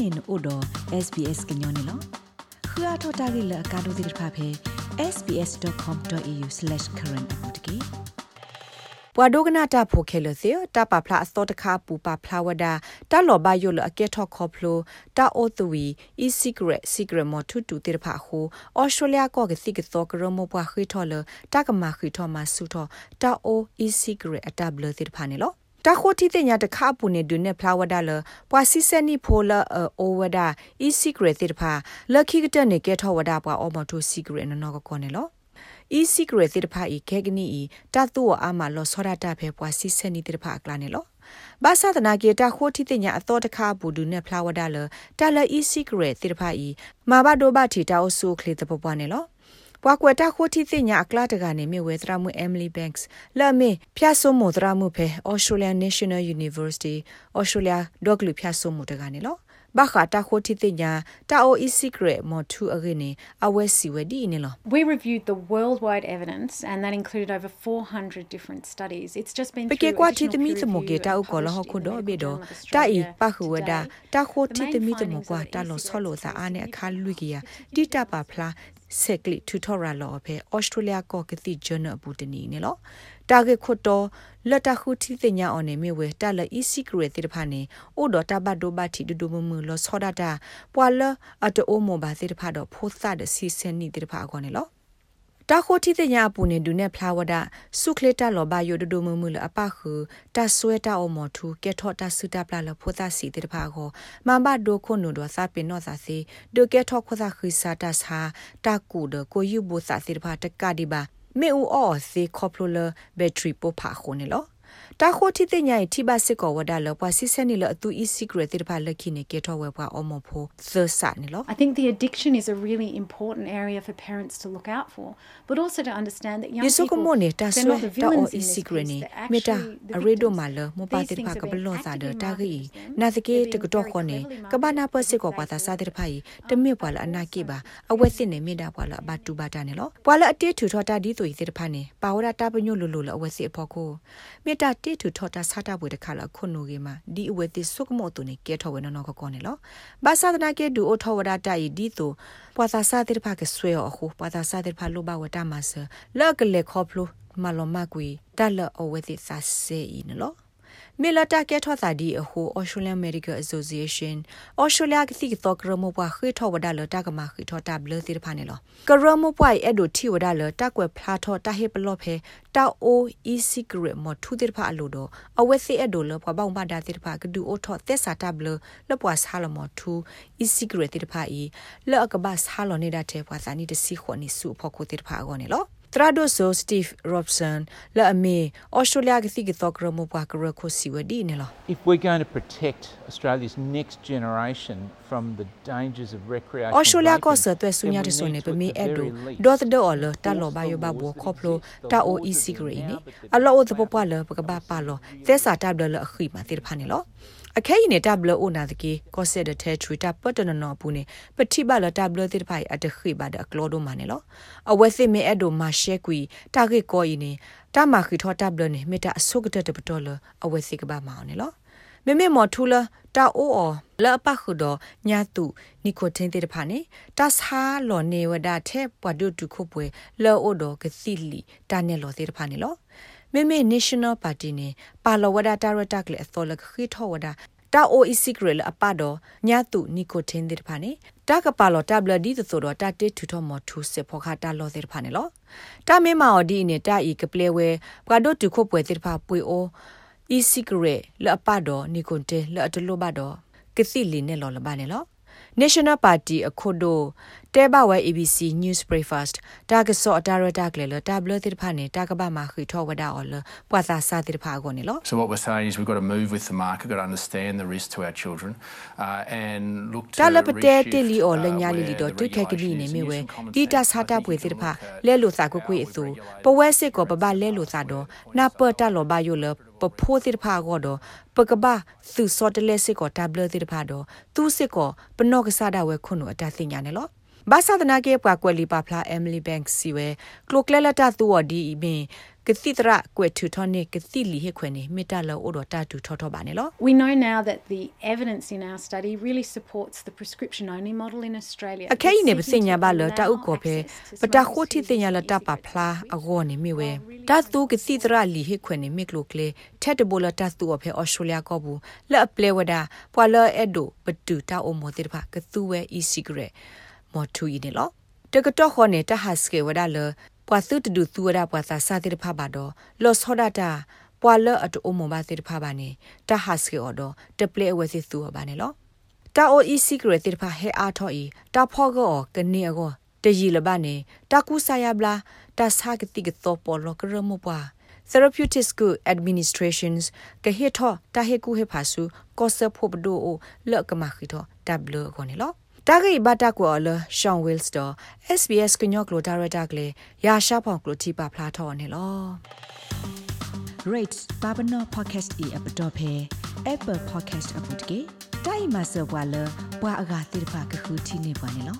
နေနို့တော့ SBS ကညောနေလောခရထတာဂိလကာဒိုဒိဖာဖေ sbs.com.au/current အပူတကေပွာဒိုကနာတာဖိုခဲလစေတာပပလာအစောတခါပူပါဖလာဝဒတာလောဘယိုလအကက်ထော့ခေါဖလိုတာအိုသဝီ e secret secret မထူတူတေဖာဟိုဩစတြေးလျကောကစီကသောကရမပွားခိထော်လတာကမခိထော်မဆူထော်တာအို e secret အတဘလတေဖာနေလော တာခိုတီတဲ့ညာတခါပူနေဒုနေဖလာဝဒါလပွာစီစနီဖိုလာအိုဝဒါ e secret တေဖာလခိကတနေကဲထော်ဝဒါပွာအောမတူ secret နော်ကောကောနေလော e secret တေတဖာဤခဲကနီဤတတ်တော့အာမလောစောရတာဖေပွားစီစနီတေတဖာကလာနေလောဘာသာတနာကေတာခိုတီတင်ညာအတော်တခါဘူဒူနဲ့ဖလာဝဒါလတာလ e secret တေတဖာဤမာဘဒိုဘတီတာအိုဆူခလီတပပွားနေလော ပွားကွယ်တာခိုတီတင်ညာအကလာတကနေမြေဝဲသရမှု Emily Banks လာမေဖျာဆုံမသရမှုဖေ Australian National University Australia ဒေါကလူဖျာဆုံမှုတကနေလော ဘာခတာခိုတီတင်ညာတာအို e secret မထူအဂနေအဝဲစီဝဒီနေလော We reviewed the worldwide evidence and that included over 400 different studies. It's just been ပကေကွာတီတမီတမကေတာဥကောလဟခုဒိုဘေဒိုတာဤပခဝဒတာခိုတီတမီတမကွာတာလောဆောလောစာအားနဲ့အခါလူကီယာတိတပါဖလားဆက်ကလီတူထော်ရာလောဖေဩစတြေးလျကောကတိဂျနဘူတနီနေလော တာဂက်ခွတ်တော်လတ်တခုတီတင်ညာအော်နေမြေဝဲတာလအီစီကရတေတဖာနေအိုဒတာဘတ်ဒိုဘတ်တီဒူဒူမမလောဆောဒတာပွာလအတိုမိုဘာတေတဖာတော့ဖိုးသတဲ့စီစန်နီတေတဖာကောနေလောတာခိုတီတညာပူနေဒူနေဖလာဝဒဆုခလက်တာလောဘယိုဒဒိုမမူလအပခုတဆွဲတာအမထူကက်ထော့တဆုတာပလာလဖိုသာစီတေတဖာကိုမမ်ဘဒိုခုနုဒစာပင်နောစာစီဒိုကက်ထော့ခွသာခိစာတဆာတာကူဒကိုယူဘူစာစီတဖာတကဒီဘာ မေဦးအော်စီကော်ပလိုလာဘက်ထရီပိုဖာခုန်လော တာခိုတီတဲ့ညိုင်ထိပါစစ်ကောဝဒါလပွားစစ်စနေလအတူ e secret တဲ့ပါလက်ခိနေကေတော့ဝဲပွားအမဖို့သဆာနေလော I think the addiction is a really important area for parents to look out for but also to understand that young people ယေဆုကမောနေတာဆွဲတာအော် e secret နေမေတာအရေဒိုမာလမပါတဲ့ပါကဘလောစာဒတာဂီနာသကေတကတော့ခေါနေကဘာနာပစစ်ကောပါတာစာတဲ့ဖိုင်တမစ်ပွာလအနာကိပါအဝက်စစ်နေမေတာပွာလအဘတူပါတာနေလောပွာလအတေးထူထော်တာဒီဆိုရတဲ့ဖာနေပါဝရတာပညိုလိုလိုလအဝက်စစ်အဖို့ကိုမေတာတေတူထော်တာစားတာပွေတခါလာခုနိုကေမှာဒီအဝဲတိစုကမောတုန်ကဲထော်ဝဲနော်ကကောနေလောဘာသာဒနာကေဒူအိုထော်ဝဒတာဤဒီတိုပွာသာစားတဲ့ဖာကဆွဲအခုပွာသာစားတဲ့ဖာလိုဘဝတာမဆလောက်ကလေခေါပလိုမလောမကွေတက်လအဝဲတိစာစေဤနော် မေလတာကဲထောတာဒီအဟို Australian Medical Association Australia ကတိတော့ကရမပွားခေထောဝဒါလတာကမခေထောတာဘလသီဖာနေလောကရမပွားအဲ့ဒိုတီဝဒါလတာကွယ်ဖလာထောတာဟေပလော့ဖဲတာအို e secret မထူတိဖာအလိုတော့အဝဲစီအဲ့ဒိုလပွားပေါင်းပါတာတိဖာကဒူအိုထောသက်စာတာဘလလပွားဆာလမထူ e secret တိဖာဤလောက်ကဘာဆာလနေတာတဲ့ပွားစာနီတစီခွန်နီစုဖို့ကိုတိဖာကောနေလော ထရာဒိုဆိုစတီဖ်ရော့ဆန်လာအမီဩစတြေးလျကစီကတော့ကရမပွားကရခိုစီဝဒီနေလား If we're going to protect Australia's next generation from the dangers of recreation ဩစတြေးလျကဆတဲ့ဆုညာတဆုနေပမီအဲ့ဒိုဒေါ်တဲ့အော်လတာလောဘယောဘဘောခေါပလိုတာအိုအီစီဂရီနေအလောအသပပွားလပကဘာပါလောသက်စာတပ်လအခီမတိဖာနေလောအခဲရင်တပ်လအိုနာတကေကောဆက်တဲ့ထဲထရီတပ်ပတ်တနနောပူနေပတိပါလတပ်လတိဖိုင်အတခိပါဒကလောဒိုမနေလောအဝဲစစ်မဲအဲ့ဒိုမာရှဲကွီတာဂေကောရင်နေတာမခိထောတပ်လနေမေတာအဆုကတဲ့တပတော်လအဝဲစစ်ကပါမောင်းနေလောမေမေမော်ထူလာတာအိုအော်လပခုဒညာတုနီကိုတင်းတဲ့ဖာနေတဆာလောနေဝဒတဲ့ပဝဒုတုခုပွဲလောအိုဒကစီလီတာနေလောတဲ့ဖာနေလောမေမေ National Party နေပါလဝဒတာရတက်လေအစောလခိထောဝဒ တာအိုအီစီဂရလအပတော့ညာတုနီကိုတင်းတဲ့ဖာနေတာကပါလောတာဘလဒီဆိုတော့တာတေထူထောမထူစေဖောခါတာလောတဲ့ဖာနေလောတာမေမာအော်ဒီနေတာဤကပလေဝဲပကဒိုတုခုပွဲတဲ့ဖာပွေအို e secret လအပတော့နီကွန်တေလအတလို့ဘတော့ကစီလီနဲ့လော်လပါနေလော National Party အခုဒိုတဲ ဘဝဲ ABC News Breakfast တာကစောအတာရတာကလေလတာဘလတိဖာနေတာကဘာမခိထောဝဒါအော်လပွာသာစာတိဖာကိုနေလော So what we're saying is we've got to move with the market, got to understand the risk to our children uh, and look to တာလပတဲတ reshift, လီအော်လ uh, ညာလီလီ where တော့ the တွေ့ခက်ကနီနေ regulations မြဝဲ use some common ဒီတာ sense စာတာ that ပွေ we တိ can ဖာ look at လဲလို့စာကိုကွေအသူပဝဲစစ်ကိုပပလဲလို့စာတော့နာပတာလောဘယိုလပဖိုးတိဖာကိုတော့ပကဘာသူစောတလဲစစ်ကိုတဘလတိဖာတော့သူစစ်ကိုပနော့ကစားတာဝဲခွန်းတော့အတသိညာနေလို့ ဘာသာဒနာကေပွားကွယ်လီပါဖလာအမ်မီလီဘန့်စီဝဲကလိုကလလတာသူဝဒီအီဘင်ကတိတရကွယ်ထူထောနေကတိလီဟခွနေမေတ္တာလောအိုဒတာတူထောထောပါနေလော We know now that the evidence in our study really supports the prescription only model in Australia. အခဲနေပစညာပါလတာဥကောဖေပတာခိုတီတင်ညာလတာပါဖလာအဂောနေမိဝဲတတ်ကတိတရလီဟခွနေမိကလိုကလေထက်တဘလတတ်သူအဖေဩစတြေးလျကောဘူးလက်ပလေဝဒါပွာလအဒိုပတူတာအိုမောတိဖာကသူဝဲ e secret မော်ထူဤနေလောတကတော့ခေါ်နေတဟတ်စကေဝဒါလပွာသုတဒူသူဝဒါပွာသာစာတိဖာပါတော့လောဆောဒတာပွာလအတူအမဘာတိဖာပါနေတဟတ်စကေအော်တော့တပလေဝဲစီသူပါနေလောတာအို e secret တိဖာဟဲအားထော်ဤတာဖောကောကနေအောတရီလဘနေတာကူဆာယဘလာတာစာကတိကတော့ပေါ်လောကရမပွာ therapeutics ku administrations ke he tho ta he ku he phasu ko se pho bdo o le ka ma khi tho w ko ne lo ta ge ba ta ko le sean wills do sbs ko nyok lo director kle ya sha phong klo ti pa phla tho ne lo rate babano podcast e app dot phe apple podcast app de dai ma so bwa le bwa aga tir pha ka khu ti ne bwa ne lo